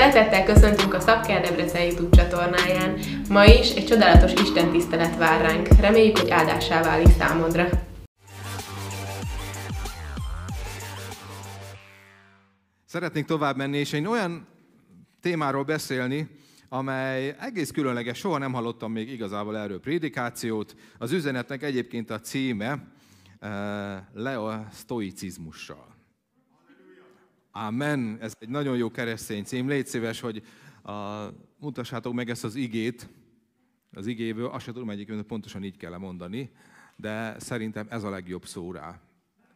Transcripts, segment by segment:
Szeretettel köszöntünk a Szabker Debrecen YouTube csatornáján. Ma is egy csodálatos Isten tisztelet vár ránk. Reméljük, hogy áldásá válik számodra. Szeretnénk tovább menni, és egy olyan témáról beszélni, amely egész különleges, soha nem hallottam még igazából erről prédikációt. Az üzenetnek egyébként a címe eh, le a sztoicizmussal. Amen. Ez egy nagyon jó keresztény cím. Légy szíves, hogy a, mutassátok meg ezt az igét, az igéből, azt sem tudom egyébként, pontosan így kell mondani, de szerintem ez a legjobb szó rá.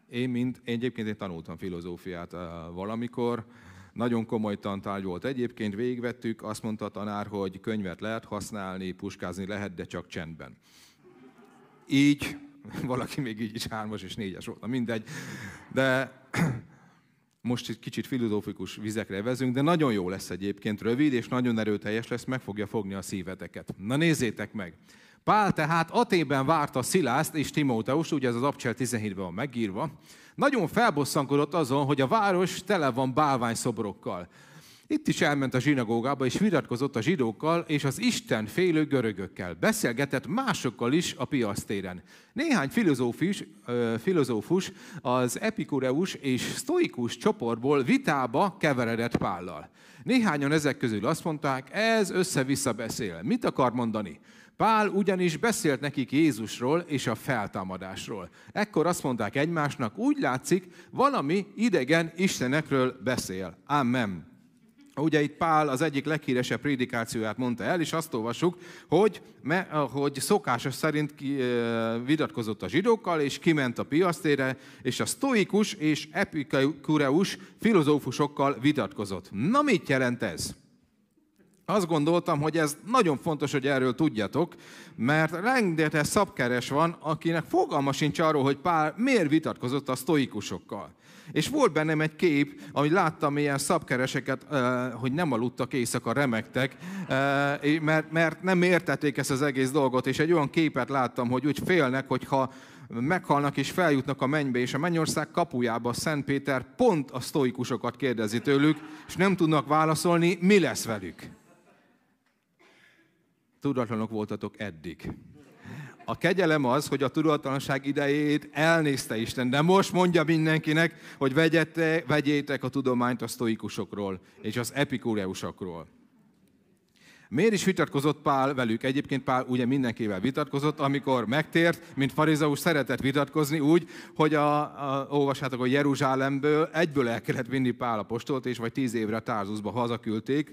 Én, mint, én egyébként én tanultam filozófiát valamikor, nagyon komoly tantárgy volt egyébként, végvettük, azt mondta a tanár, hogy könyvet lehet használni, puskázni lehet, de csak csendben. Így, valaki még így is hármas és négyes volt, na mindegy. De most egy kicsit filozófikus vizekre vezünk, de nagyon jó lesz egyébként, rövid és nagyon erőteljes lesz, meg fogja fogni a szíveteket. Na nézzétek meg! Pál tehát Atében várta Szilászt és Timóteust, ugye ez az Abcsel 17-ben van megírva, nagyon felbosszankodott azon, hogy a város tele van bálványszobrokkal. Itt is elment a zsinagógába, és vitatkozott a zsidókkal és az Isten félő görögökkel. Beszélgetett másokkal is a piasztéren. Néhány filozófus, filozófus az epikureus és sztoikus csoportból vitába keveredett Pállal. Néhányan ezek közül azt mondták, ez össze-vissza beszél. Mit akar mondani? Pál ugyanis beszélt nekik Jézusról és a feltámadásról. Ekkor azt mondták egymásnak, úgy látszik, valami idegen istenekről beszél. Amen. Ugye itt Pál az egyik leghíresebb prédikációját mondta el, és azt olvasjuk, hogy, hogy szokásos szerint vitatkozott a zsidókkal, és kiment a piasztére, és a sztoikus és epikureus filozófusokkal vitatkozott. Na mit jelent ez? Azt gondoltam, hogy ez nagyon fontos, hogy erről tudjatok, mert rengeteg szabkeres van, akinek fogalma sincs arról, hogy Pál miért vitatkozott a sztoikusokkal. És volt bennem egy kép, amit láttam ilyen szabkereseket, hogy nem aludtak éjszaka, remektek, mert, mert nem értették ezt az egész dolgot, és egy olyan képet láttam, hogy úgy félnek, hogyha meghalnak és feljutnak a mennybe, és a mennyország kapujába Szent Péter pont a sztoikusokat kérdezi tőlük, és nem tudnak válaszolni, mi lesz velük. Tudatlanok voltatok eddig. A kegyelem az, hogy a tudatlanság idejét elnézte Isten, de most mondja mindenkinek, hogy vegyete, vegyétek a tudományt a sztoikusokról és az epikureusokról. Miért is vitatkozott Pál velük? Egyébként Pál ugye mindenkivel vitatkozott, amikor megtért, mint farizeus szeretett vitatkozni úgy, hogy a, a, olvassátok, hogy Jeruzsálemből egyből el kellett vinni Pál apostolt, és vagy tíz évre Tárzusba hazaküldték,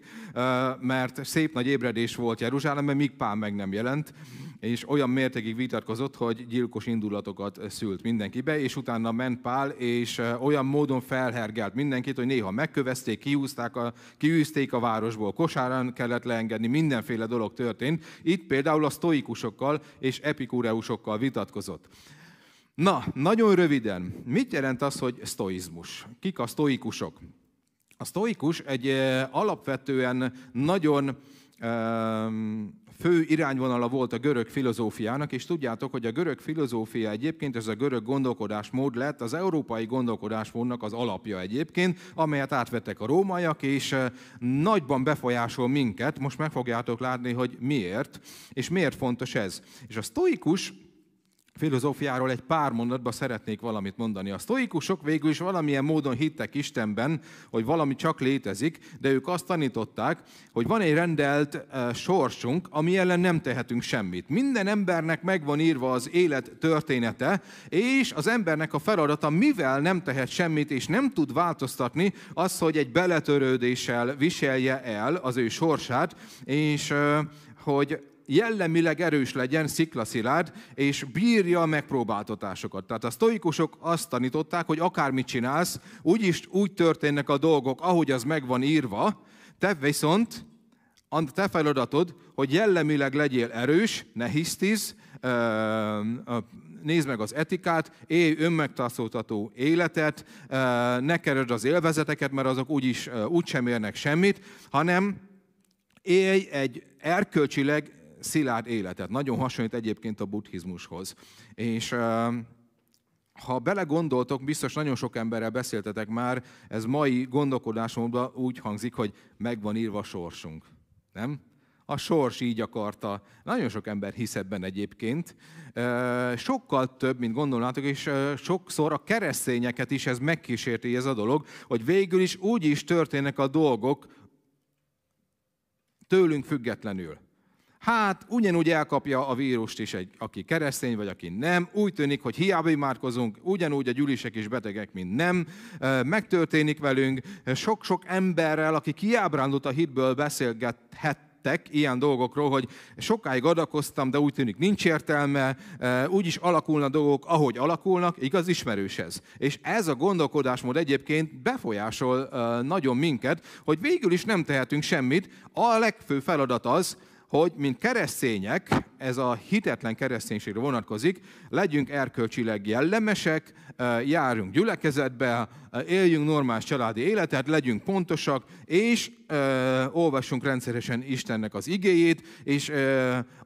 mert szép nagy ébredés volt Jeruzsálemben, míg Pál meg nem jelent és olyan mértékig vitatkozott, hogy gyilkos indulatokat szült mindenkibe, és utána ment Pál, és olyan módon felhergelt mindenkit, hogy néha megkövezték, kiúzták a, kiűzték a városból, kosárán kellett leengedni, mindenféle dolog történt. Itt például a sztoikusokkal és epikúreusokkal vitatkozott. Na, nagyon röviden, mit jelent az, hogy sztoizmus? Kik a sztoikusok? A sztoikus egy alapvetően nagyon fő irányvonala volt a görög filozófiának, és tudjátok, hogy a görög filozófia egyébként, ez a görög gondolkodásmód lett az európai gondolkodásmódnak az alapja egyébként, amelyet átvettek a rómaiak, és nagyban befolyásol minket. Most meg fogjátok látni, hogy miért, és miért fontos ez. És a sztoikus filozófiáról egy pár mondatban szeretnék valamit mondani. A sztoikusok végül is valamilyen módon hittek Istenben, hogy valami csak létezik, de ők azt tanították, hogy van egy rendelt sorsunk, ami ellen nem tehetünk semmit. Minden embernek megvan írva az élet története, és az embernek a feladata, mivel nem tehet semmit, és nem tud változtatni, az, hogy egy beletörődéssel viselje el az ő sorsát, és hogy jellemileg erős legyen, sziklaszilárd, és bírja a megpróbáltatásokat. Tehát a sztoikusok azt tanították, hogy akármit csinálsz, úgyis úgy történnek a dolgok, ahogy az meg van írva, te viszont a te feladatod, hogy jellemileg legyél erős, ne hisztiz, nézd meg az etikát, élj önmegtartóztató életet, ne keresd az élvezeteket, mert azok úgyis úgysem érnek semmit, hanem élj egy erkölcsileg szilárd életet. Nagyon hasonlít egyébként a buddhizmushoz. És ha belegondoltok, biztos nagyon sok emberrel beszéltetek már, ez mai gondolkodásomban úgy hangzik, hogy megvan írva a sorsunk. Nem? A sors így akarta. Nagyon sok ember hisz ebben egyébként. Sokkal több, mint gondolnátok, és sokszor a keresztényeket is ez megkísérti ez a dolog, hogy végül is úgy is történnek a dolgok tőlünk függetlenül. Hát ugyanúgy elkapja a vírust is egy, aki keresztény, vagy aki nem. Úgy tűnik, hogy hiába imádkozunk, ugyanúgy a gyülisek is betegek, mint nem. Megtörténik velünk. Sok-sok emberrel, aki kiábrándult a hitből beszélgethet, ilyen dolgokról, hogy sokáig adakoztam, de úgy tűnik nincs értelme, úgy is alakulnak dolgok, ahogy alakulnak, igaz, ismerős ez. És ez a gondolkodásmód egyébként befolyásol nagyon minket, hogy végül is nem tehetünk semmit. A legfőbb feladat az, hogy mint keresztények, ez a hitetlen kereszténységre vonatkozik, legyünk erkölcsileg jellemesek, járjunk gyülekezetbe, éljünk normális családi életet, legyünk pontosak, és olvassunk rendszeresen Istennek az igéjét, és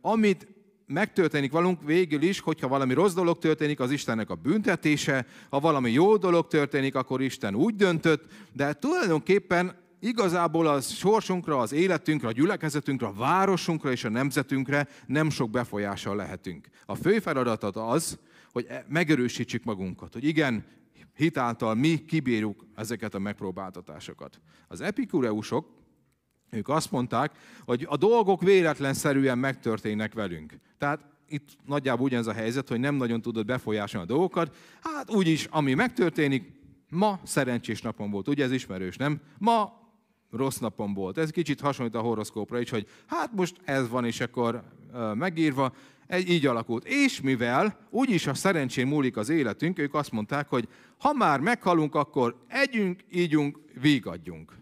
amit megtörténik valunk végül is, hogyha valami rossz dolog történik, az Istennek a büntetése, ha valami jó dolog történik, akkor Isten úgy döntött, de tulajdonképpen igazából az sorsunkra, az életünkre, a gyülekezetünkre, a városunkra és a nemzetünkre nem sok befolyással lehetünk. A fő feladat az, hogy e- megerősítsük magunkat, hogy igen, hitáltal mi kibírjuk ezeket a megpróbáltatásokat. Az epikureusok, ők azt mondták, hogy a dolgok véletlenszerűen megtörténnek velünk. Tehát itt nagyjából ugyanez a helyzet, hogy nem nagyon tudod befolyásolni a dolgokat. Hát úgyis, ami megtörténik, ma szerencsés napom volt. Ugye ez ismerős, nem? Ma rossz napom volt. Ez kicsit hasonlít a horoszkópra is, hogy hát most ez van, és akkor megírva, egy, így alakult. És mivel úgyis a szerencsén múlik az életünk, ők azt mondták, hogy ha már meghalunk, akkor együnk, ígyunk, vígadjunk.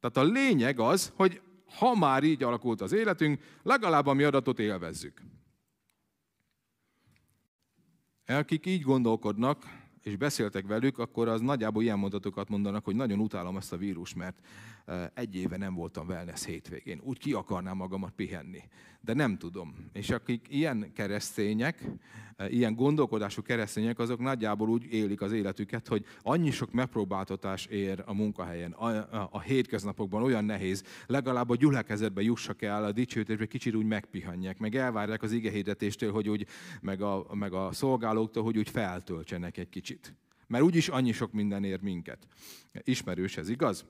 Tehát a lényeg az, hogy ha már így alakult az életünk, legalább a mi adatot élvezzük. Akik így gondolkodnak, és beszéltek velük, akkor az nagyjából ilyen mondatokat mondanak, hogy nagyon utálom ezt a vírus, mert egy éve nem voltam wellness hétvégén. Úgy ki akarnám magamat pihenni. De nem tudom. És akik ilyen keresztények, ilyen gondolkodású keresztények, azok nagyjából úgy élik az életüket, hogy annyi sok megpróbáltatás ér a munkahelyen, a, a, a hétköznapokban olyan nehéz, legalább a gyülekezetbe jussak el, a dicsőítésbe kicsit úgy megpihanják, meg elvárják az igehirdetéstől, hogy úgy, meg a, meg a szolgálóktól, hogy úgy feltöltsenek egy kicsit. Mert úgyis annyi sok minden ér minket. Ismerős ez, igaz?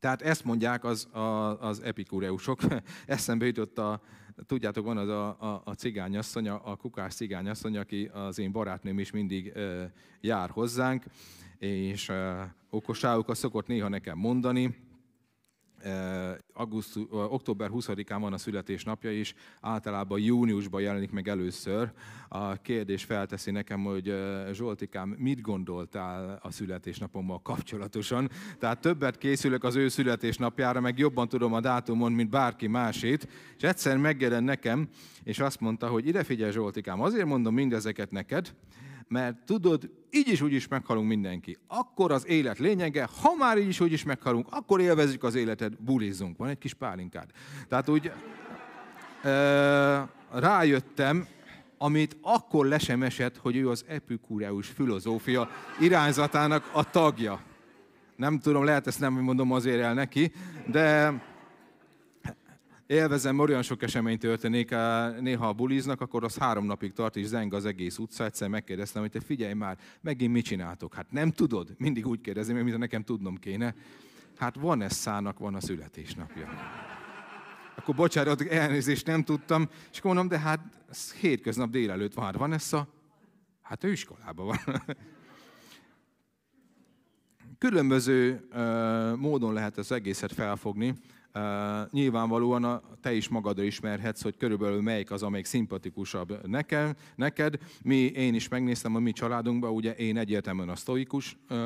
Tehát ezt mondják az, a, az epikureusok. Eszembe jutott a, tudjátok, van az a, a, a cigányasszony, a, a kukás cigányasszony, aki az én barátnőm is mindig e, jár hozzánk, és e, okosságokat szokott néha nekem mondani, augusztus, október 20-án van a születésnapja, és általában júniusban jelenik meg először. A kérdés felteszi nekem, hogy Zsoltikám, mit gondoltál a születésnapommal kapcsolatosan? Tehát többet készülök az ő születésnapjára, meg jobban tudom a dátumon, mint bárki másét. És egyszer megjelen nekem, és azt mondta, hogy ide figyelj Zsoltikám, azért mondom mindezeket neked, mert tudod, így is úgy is meghalunk mindenki. Akkor az élet lényege, ha már így is úgy is meghalunk, akkor élvezzük az életet, bulizzunk. Van egy kis pálinkád. Tehát úgy e, rájöttem, amit akkor le esett, hogy ő az epikureus filozófia irányzatának a tagja. Nem tudom, lehet ezt nem mondom azért el neki, de élvezem, olyan sok esemény történik, néha a buliznak, akkor az három napig tart, és zeng az egész utca. Egyszer megkérdeztem, hogy te figyelj már, megint mit csináltok? Hát nem tudod? Mindig úgy kérdezi, mint nekem tudnom kéne. Hát van ez szának, van a születésnapja. Akkor bocsánat, elnézést nem tudtam, és akkor mondom, de hát hétköznap délelőtt van, van ez a... Hát ő iskolában van. Különböző uh, módon lehet az egészet felfogni. Uh, nyilvánvalóan a, te is magadra ismerhetsz, hogy körülbelül melyik az, amelyik szimpatikusabb nekem, neked. Mi, én is megnéztem a mi családunkban, ugye én egyértelműen a sztoikus uh,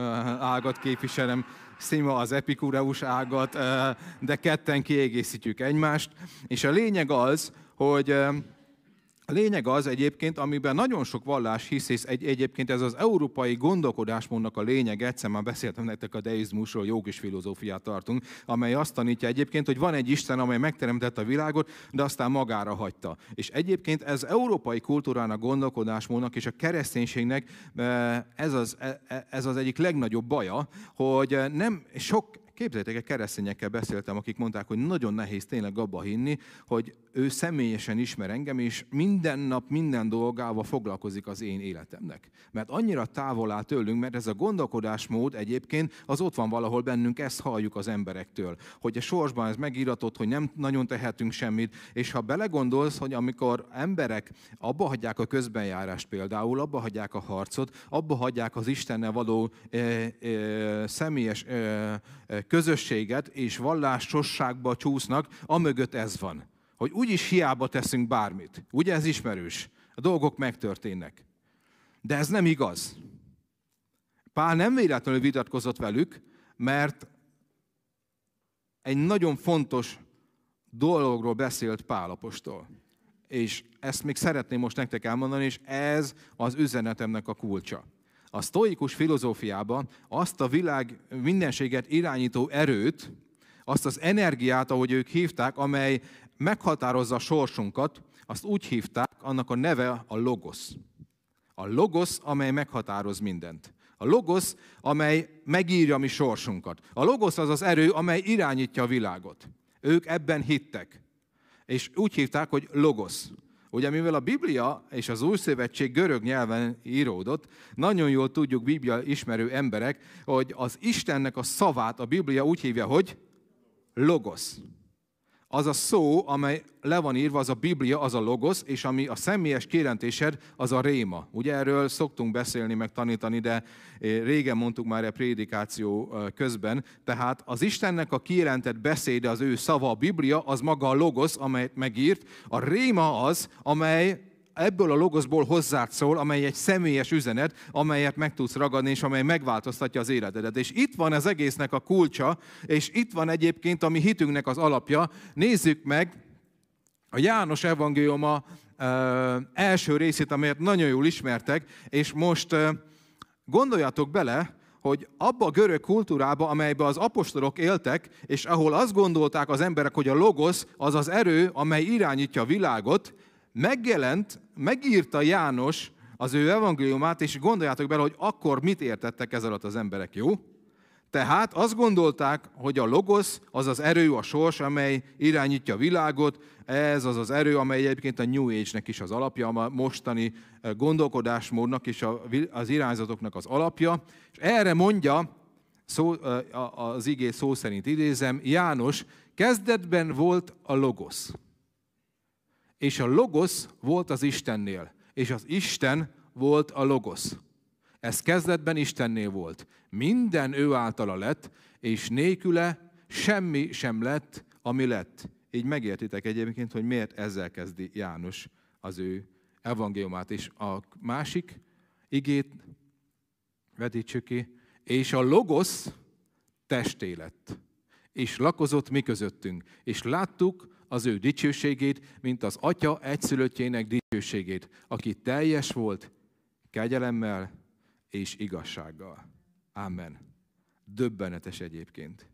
ágat képviselem, Szima az epikureus ágat, uh, de ketten kiegészítjük egymást. És a lényeg az, hogy A lényeg az egyébként, amiben nagyon sok vallás hisz, és egy, egyébként ez az európai gondolkodásmódnak a lényeg, egyszer már beszéltem nektek a deizmusról, jogis filozófiát tartunk, amely azt tanítja egyébként, hogy van egy Isten, amely megteremtette a világot, de aztán magára hagyta. És egyébként ez európai kultúrának, gondolkodásmódnak és a kereszténységnek eh, ez az, eh, ez az egyik legnagyobb baja, hogy nem sok Képzeljétek, egy keresztényekkel beszéltem, akik mondták, hogy nagyon nehéz tényleg abba hinni, hogy ő személyesen ismer engem, és minden nap, minden dolgával foglalkozik az én életemnek. Mert annyira távol áll tőlünk, mert ez a gondolkodásmód egyébként az ott van valahol bennünk, ezt halljuk az emberektől. Hogy a sorsban ez megíratott, hogy nem nagyon tehetünk semmit, és ha belegondolsz, hogy amikor emberek abba hagyják a közbenjárást például, abba hagyják a harcot, abba hagyják az Istennel való e, e, személyes e, közösséget és vallásosságba csúsznak, amögött ez van. Hogy úgyis hiába teszünk bármit. Ugye ez ismerős? A dolgok megtörténnek. De ez nem igaz. Pál nem véletlenül vitatkozott velük, mert egy nagyon fontos dologról beszélt Pálapostól. És ezt még szeretném most nektek elmondani, és ez az üzenetemnek a kulcsa. A sztoikus filozófiában azt a világ mindenséget irányító erőt, azt az energiát, ahogy ők hívták, amely meghatározza a sorsunkat, azt úgy hívták, annak a neve a logosz. A logosz, amely meghatároz mindent. A logosz, amely megírja mi sorsunkat. A logosz az az erő, amely irányítja a világot. Ők ebben hittek. És úgy hívták, hogy logosz. Ugye mivel a Biblia és az Új Szövetség görög nyelven íródott, nagyon jól tudjuk Biblia ismerő emberek, hogy az Istennek a szavát a Biblia úgy hívja, hogy logosz. Az a szó, amely le van írva, az a Biblia, az a logosz, és ami a személyes kijelentésed, az a réma. Ugye erről szoktunk beszélni, meg tanítani, de eh, régen mondtuk már a prédikáció eh, közben. Tehát az Istennek a kijelentett beszéde, az ő szava, a Biblia, az maga a logosz, amelyet megírt. A réma az, amely ebből a logoszból hozzád szól, amely egy személyes üzenet, amelyet meg tudsz ragadni, és amely megváltoztatja az életedet. És itt van az egésznek a kulcsa, és itt van egyébként a mi hitünknek az alapja. Nézzük meg a János evangéliuma első részét, amelyet nagyon jól ismertek, és most gondoljatok bele, hogy abba a görög kultúrába, amelybe az apostolok éltek, és ahol azt gondolták az emberek, hogy a logosz az az erő, amely irányítja a világot, megjelent, megírta János az ő evangéliumát, és gondoljátok bele, hogy akkor mit értettek ez alatt az emberek, jó? Tehát azt gondolták, hogy a logosz az az erő, a sors, amely irányítja a világot, ez az az erő, amely egyébként a New Age-nek is az alapja, a mostani eh, gondolkodásmódnak és az irányzatoknak az alapja. És erre mondja, szó, eh, az igé szó szerint idézem, János, kezdetben volt a logosz. És a logosz volt az Istennél, és az Isten volt a logosz. Ez kezdetben Istennél volt. Minden ő általa lett, és nélküle semmi sem lett, ami lett. Így megértitek egyébként, hogy miért ezzel kezdi János az ő evangéliumát. És a másik igét vetítsük ki, és a logosz testé lett, és lakozott mi közöttünk, és láttuk az ő dicsőségét, mint az atya egyszülöttjének dicsőségét, aki teljes volt kegyelemmel és igazsággal. Amen. Döbbenetes egyébként.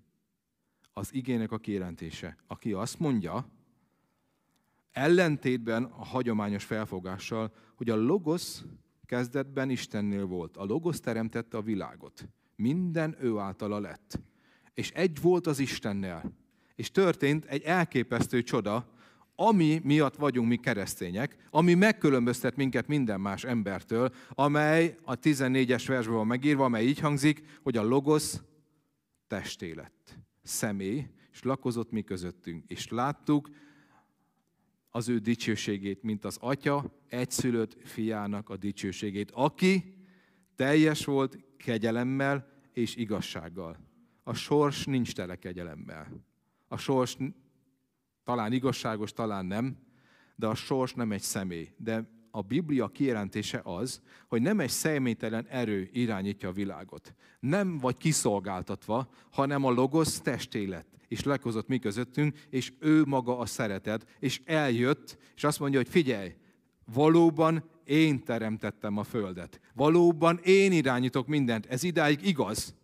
Az igének a kijelentése, aki azt mondja, ellentétben a hagyományos felfogással, hogy a logosz kezdetben Istennél volt. A logosz teremtette a világot. Minden ő általa lett. És egy volt az Istennel és történt egy elképesztő csoda, ami miatt vagyunk mi keresztények, ami megkülönböztet minket minden más embertől, amely a 14-es versben van megírva, amely így hangzik, hogy a logosz testé lett, személy, és lakozott mi közöttünk, és láttuk az ő dicsőségét, mint az atya egyszülött fiának a dicsőségét, aki teljes volt kegyelemmel és igazsággal. A sors nincs tele kegyelemmel. A sors talán igazságos, talán nem, de a sors nem egy személy. De a Biblia kijelentése az, hogy nem egy személytelen erő irányítja a világot. Nem vagy kiszolgáltatva, hanem a logosz testélet, és lekozott mi közöttünk, és ő maga a szeretet, és eljött, és azt mondja, hogy figyelj, Valóban én teremtettem a földet. Valóban én irányítok mindent. Ez idáig igaz.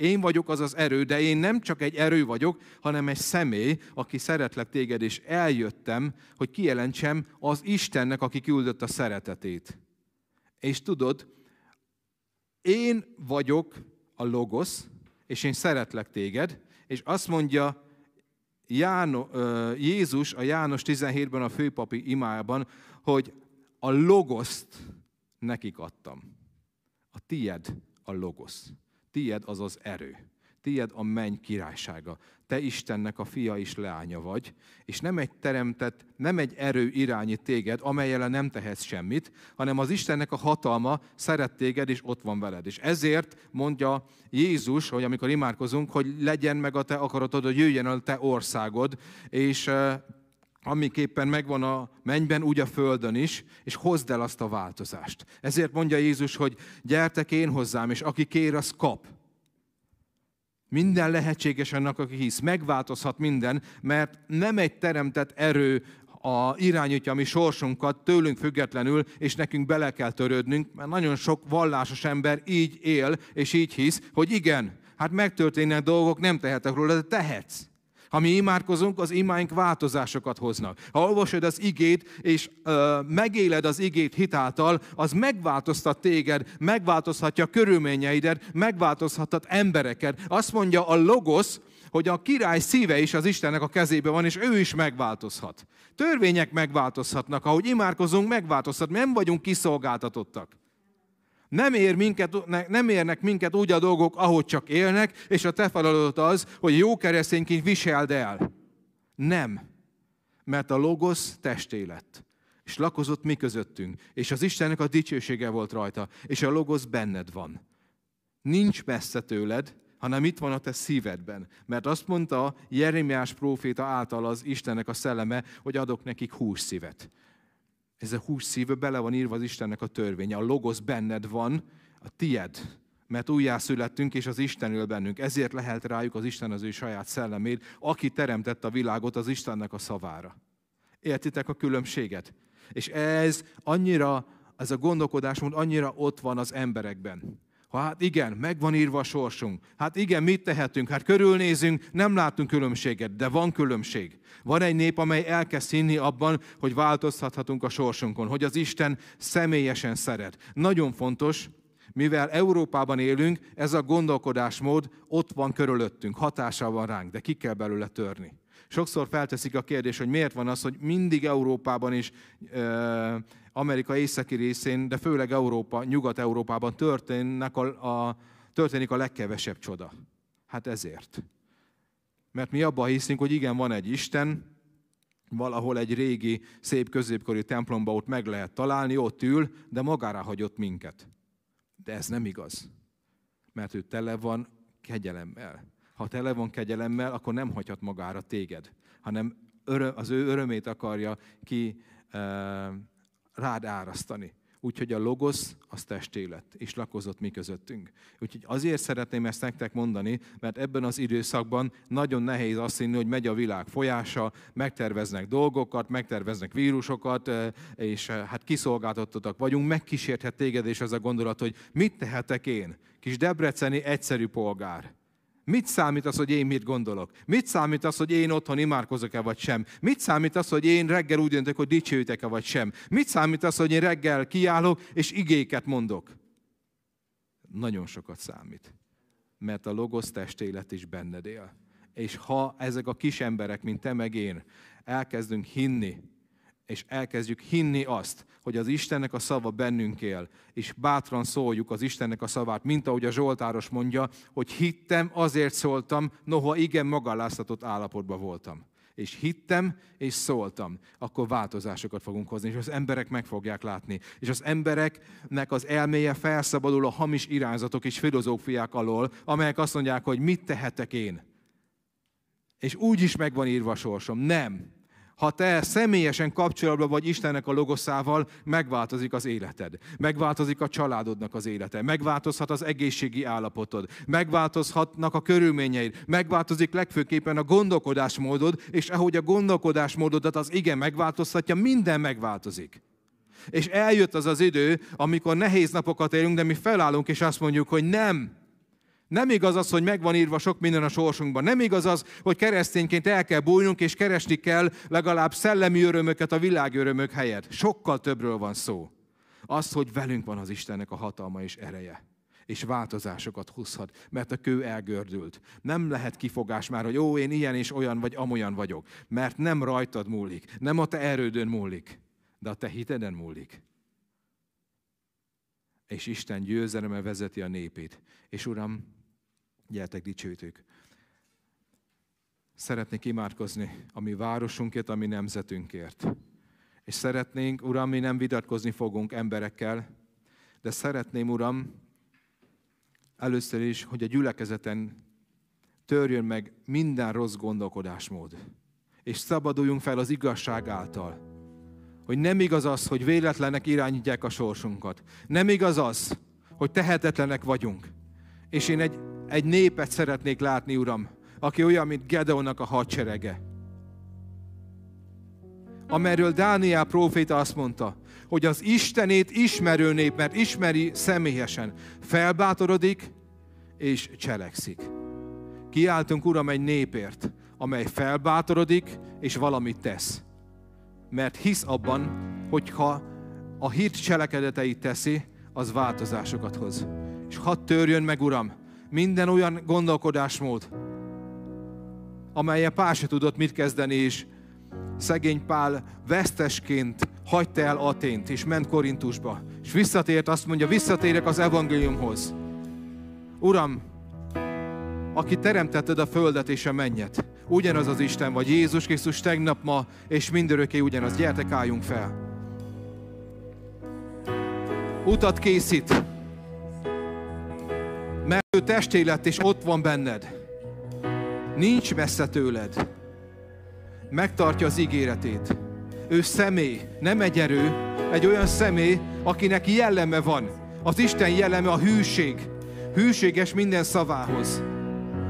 Én vagyok az az erő, de én nem csak egy erő vagyok, hanem egy személy, aki szeretlek téged, és eljöttem, hogy kijelentsem az Istennek, aki küldött a szeretetét. És tudod, én vagyok a logosz, és én szeretlek téged, és azt mondja Jáno, Jézus a János 17-ben a főpapi imában, hogy a logoszt nekik adtam. A tied a logosz. Tied az az erő. Tied a menny királysága. Te Istennek a fia és leánya vagy, és nem egy teremtett, nem egy erő irányít téged, amelyel nem tehetsz semmit, hanem az Istennek a hatalma szeret téged, és ott van veled. És ezért mondja Jézus, hogy amikor imádkozunk, hogy legyen meg a te akaratod, hogy jöjjön a te országod, és amiképpen megvan a mennyben, úgy a földön is, és hozd el azt a változást. Ezért mondja Jézus, hogy gyertek én hozzám, és aki kér, az kap. Minden lehetséges annak, aki hisz. Megváltozhat minden, mert nem egy teremtett erő a irányítja a mi sorsunkat tőlünk függetlenül, és nekünk bele kell törődnünk, mert nagyon sok vallásos ember így él, és így hisz, hogy igen, hát megtörténnek dolgok, nem tehetek róla, de tehetsz. Ha mi imádkozunk, az imáink változásokat hoznak. Ha olvasod az igét, és ö, megéled az igét hitáltal, az megváltoztat téged, megváltozhatja körülményeidet, megváltozhathat embereket. Azt mondja a logosz, hogy a király szíve is az Istennek a kezébe van, és ő is megváltozhat. Törvények megváltozhatnak, ahogy imádkozunk, megváltozhat. Nem vagyunk kiszolgáltatottak. Nem, ér minket, nem érnek minket úgy a dolgok, ahogy csak élnek, és a te feladatod az, hogy jó keresztényként viseld el. Nem. Mert a logosz testé lett. És lakozott mi közöttünk. És az Istennek a dicsősége volt rajta. És a logosz benned van. Nincs messze tőled, hanem itt van a te szívedben. Mert azt mondta Jeremiás próféta által az Istennek a szelleme, hogy adok nekik hús szívet. Ez a hús szíve bele van írva az Istennek a törvénye. A logosz benned van, a tied, mert újjászülettünk, és az Isten él bennünk. Ezért lehet rájuk az Isten az ő saját szellemét, aki teremtett a világot az Istennek a szavára. Értitek a különbséget? És ez annyira, ez a gondolkodásmód annyira ott van az emberekben. Hát igen, meg van írva a sorsunk. Hát igen, mit tehetünk? Hát körülnézünk, nem látunk különbséget, de van különbség. Van egy nép, amely elkezd hinni abban, hogy változtathatunk a sorsunkon, hogy az Isten személyesen szeret. Nagyon fontos, mivel Európában élünk, ez a gondolkodásmód ott van körülöttünk, hatással van ránk, de ki kell belőle törni. Sokszor felteszik a kérdés, hogy miért van az, hogy mindig Európában is Amerika északi részén, de főleg Európa, Nyugat-Európában történnek a, a, történik a legkevesebb csoda. Hát ezért. Mert mi abban hiszünk, hogy igen, van egy Isten, valahol egy régi, szép középkori templomba ott meg lehet találni, ott ül, de magára hagyott minket. De ez nem igaz. Mert ő tele van kegyelemmel. Ha tele van kegyelemmel, akkor nem hagyhat magára téged, hanem az ő örömét akarja ki rád árasztani. Úgyhogy a logosz az testélet, és lakozott mi közöttünk. Úgyhogy azért szeretném ezt nektek mondani, mert ebben az időszakban nagyon nehéz azt hinni, hogy megy a világ folyása, megterveznek dolgokat, megterveznek vírusokat, és hát kiszolgáltatottak vagyunk, megkísérthet téged és az a gondolat, hogy mit tehetek én, kis debreceni egyszerű polgár. Mit számít az, hogy én mit gondolok? Mit számít az, hogy én otthon imádkozok-e vagy sem? Mit számít az, hogy én reggel úgy döntök, hogy dicsőítek-e vagy sem? Mit számít az, hogy én reggel kiállok és igéket mondok? Nagyon sokat számít. Mert a logosz testélet is benned él. És ha ezek a kis emberek, mint te meg én, elkezdünk hinni és elkezdjük hinni azt, hogy az Istennek a szava bennünk él, és bátran szóljuk az Istennek a szavát, mint ahogy a Zsoltáros mondja, hogy hittem, azért szóltam, noha igen magaláztatott állapotban voltam. És hittem, és szóltam, akkor változásokat fogunk hozni, és az emberek meg fogják látni. És az embereknek az elméje felszabadul a hamis irányzatok és filozófiák alól, amelyek azt mondják, hogy mit tehetek én. És úgy is meg van írva sorsom. Nem ha te személyesen kapcsolatban vagy Istennek a logoszával, megváltozik az életed. Megváltozik a családodnak az élete. Megváltozhat az egészségi állapotod. Megváltozhatnak a körülményeid. Megváltozik legfőképpen a gondolkodásmódod, és ahogy a gondolkodásmódodat az igen megváltoztatja, minden megváltozik. És eljött az az idő, amikor nehéz napokat élünk, de mi felállunk és azt mondjuk, hogy nem. Nem igaz az, hogy megvan írva sok minden a sorsunkban. Nem igaz az, hogy keresztényként el kell bújnunk, és keresni kell legalább szellemi örömöket a világ örömök helyett. Sokkal többről van szó. Az, hogy velünk van az Istennek a hatalma és ereje és változásokat hozhat, mert a kő elgördült. Nem lehet kifogás már, hogy ó, én ilyen és olyan vagy amolyan vagyok, mert nem rajtad múlik, nem a te erődön múlik, de a te hiteden múlik. És Isten győzeleme vezeti a népét. És Uram, gyertek dicsőtük. Szeretnék imádkozni a mi városunkért, a mi nemzetünkért. És szeretnénk, Uram, mi nem vitatkozni fogunk emberekkel, de szeretném, Uram, először is, hogy a gyülekezeten törjön meg minden rossz gondolkodásmód, és szabaduljunk fel az igazság által. Hogy nem igaz az, hogy véletlenek irányítják a sorsunkat. Nem igaz az, hogy tehetetlenek vagyunk. És én egy, egy népet szeretnék látni, Uram, aki olyan, mint Gedeonnak a hadserege. Amerről Dániel próféta azt mondta, hogy az Istenét ismerő nép, mert ismeri személyesen, felbátorodik és cselekszik. Kiáltunk, Uram, egy népért, amely felbátorodik és valamit tesz. Mert hisz abban, hogyha a hit cselekedeteit teszi, az változásokat hoz. És hadd törjön meg, Uram, minden olyan gondolkodásmód, amelyen Pál se tudott mit kezdeni, és szegény Pál vesztesként hagyta el Atént, és ment Korintusba. És visszatért, azt mondja, visszatérek az evangéliumhoz. Uram, aki teremtetted a földet és a mennyet, ugyanaz az Isten vagy Jézus Krisztus tegnap, ma és mindörökké ugyanaz. Gyertek, álljunk fel. Utat készít, mert ő testé lett, és ott van benned. Nincs messze tőled. Megtartja az ígéretét. Ő személy, nem egy erő, egy olyan személy, akinek jelleme van. Az Isten jelleme a hűség. Hűséges minden szavához.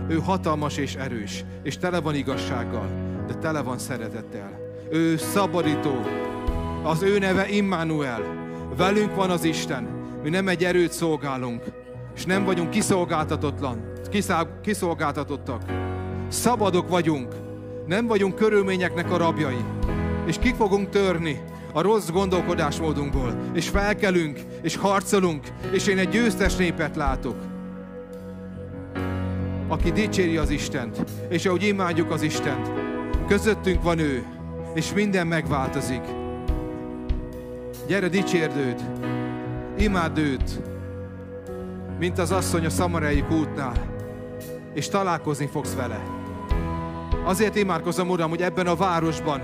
Ő hatalmas és erős, és tele van igazsággal, de tele van szeretettel. Ő szabadító. Az ő neve Immanuel. Velünk van az Isten. Mi nem egy erőt szolgálunk, és nem vagyunk kiszolgáltatatlan, kiszolgáltatottak. Szabadok vagyunk, nem vagyunk körülményeknek a rabjai. És ki fogunk törni a rossz gondolkodásmódunkból, és felkelünk, és harcolunk, és én egy győztes népet látok, aki dicséri az Istent, és ahogy imádjuk az Istent, közöttünk van ő, és minden megváltozik. Gyere, dicsérd őt, imád őt, mint az asszony a szamarai útnál, és találkozni fogsz vele. Azért imádkozom, Uram, hogy ebben a városban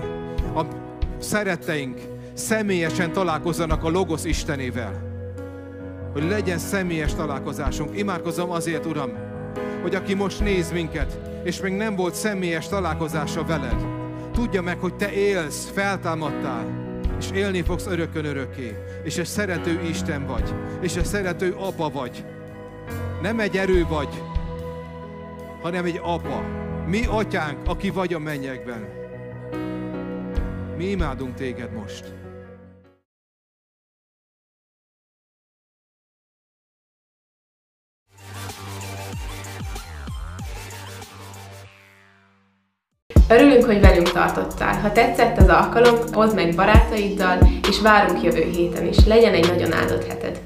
a szeretteink személyesen találkozzanak a Logos Istenével. Hogy legyen személyes találkozásunk. Imádkozom azért, Uram, hogy aki most néz minket, és még nem volt személyes találkozása veled, tudja meg, hogy te élsz, feltámadtál, és élni fogsz örökön örökké, és egy szerető Isten vagy, és egy szerető apa vagy. Nem egy erő vagy, hanem egy apa. Mi atyánk, aki vagy a mennyekben. Mi imádunk téged most. Örülünk, hogy velünk tartottál. Ha tetszett az alkalom, oszd meg barátaiddal, és várunk jövő héten is. Legyen egy nagyon áldott heted!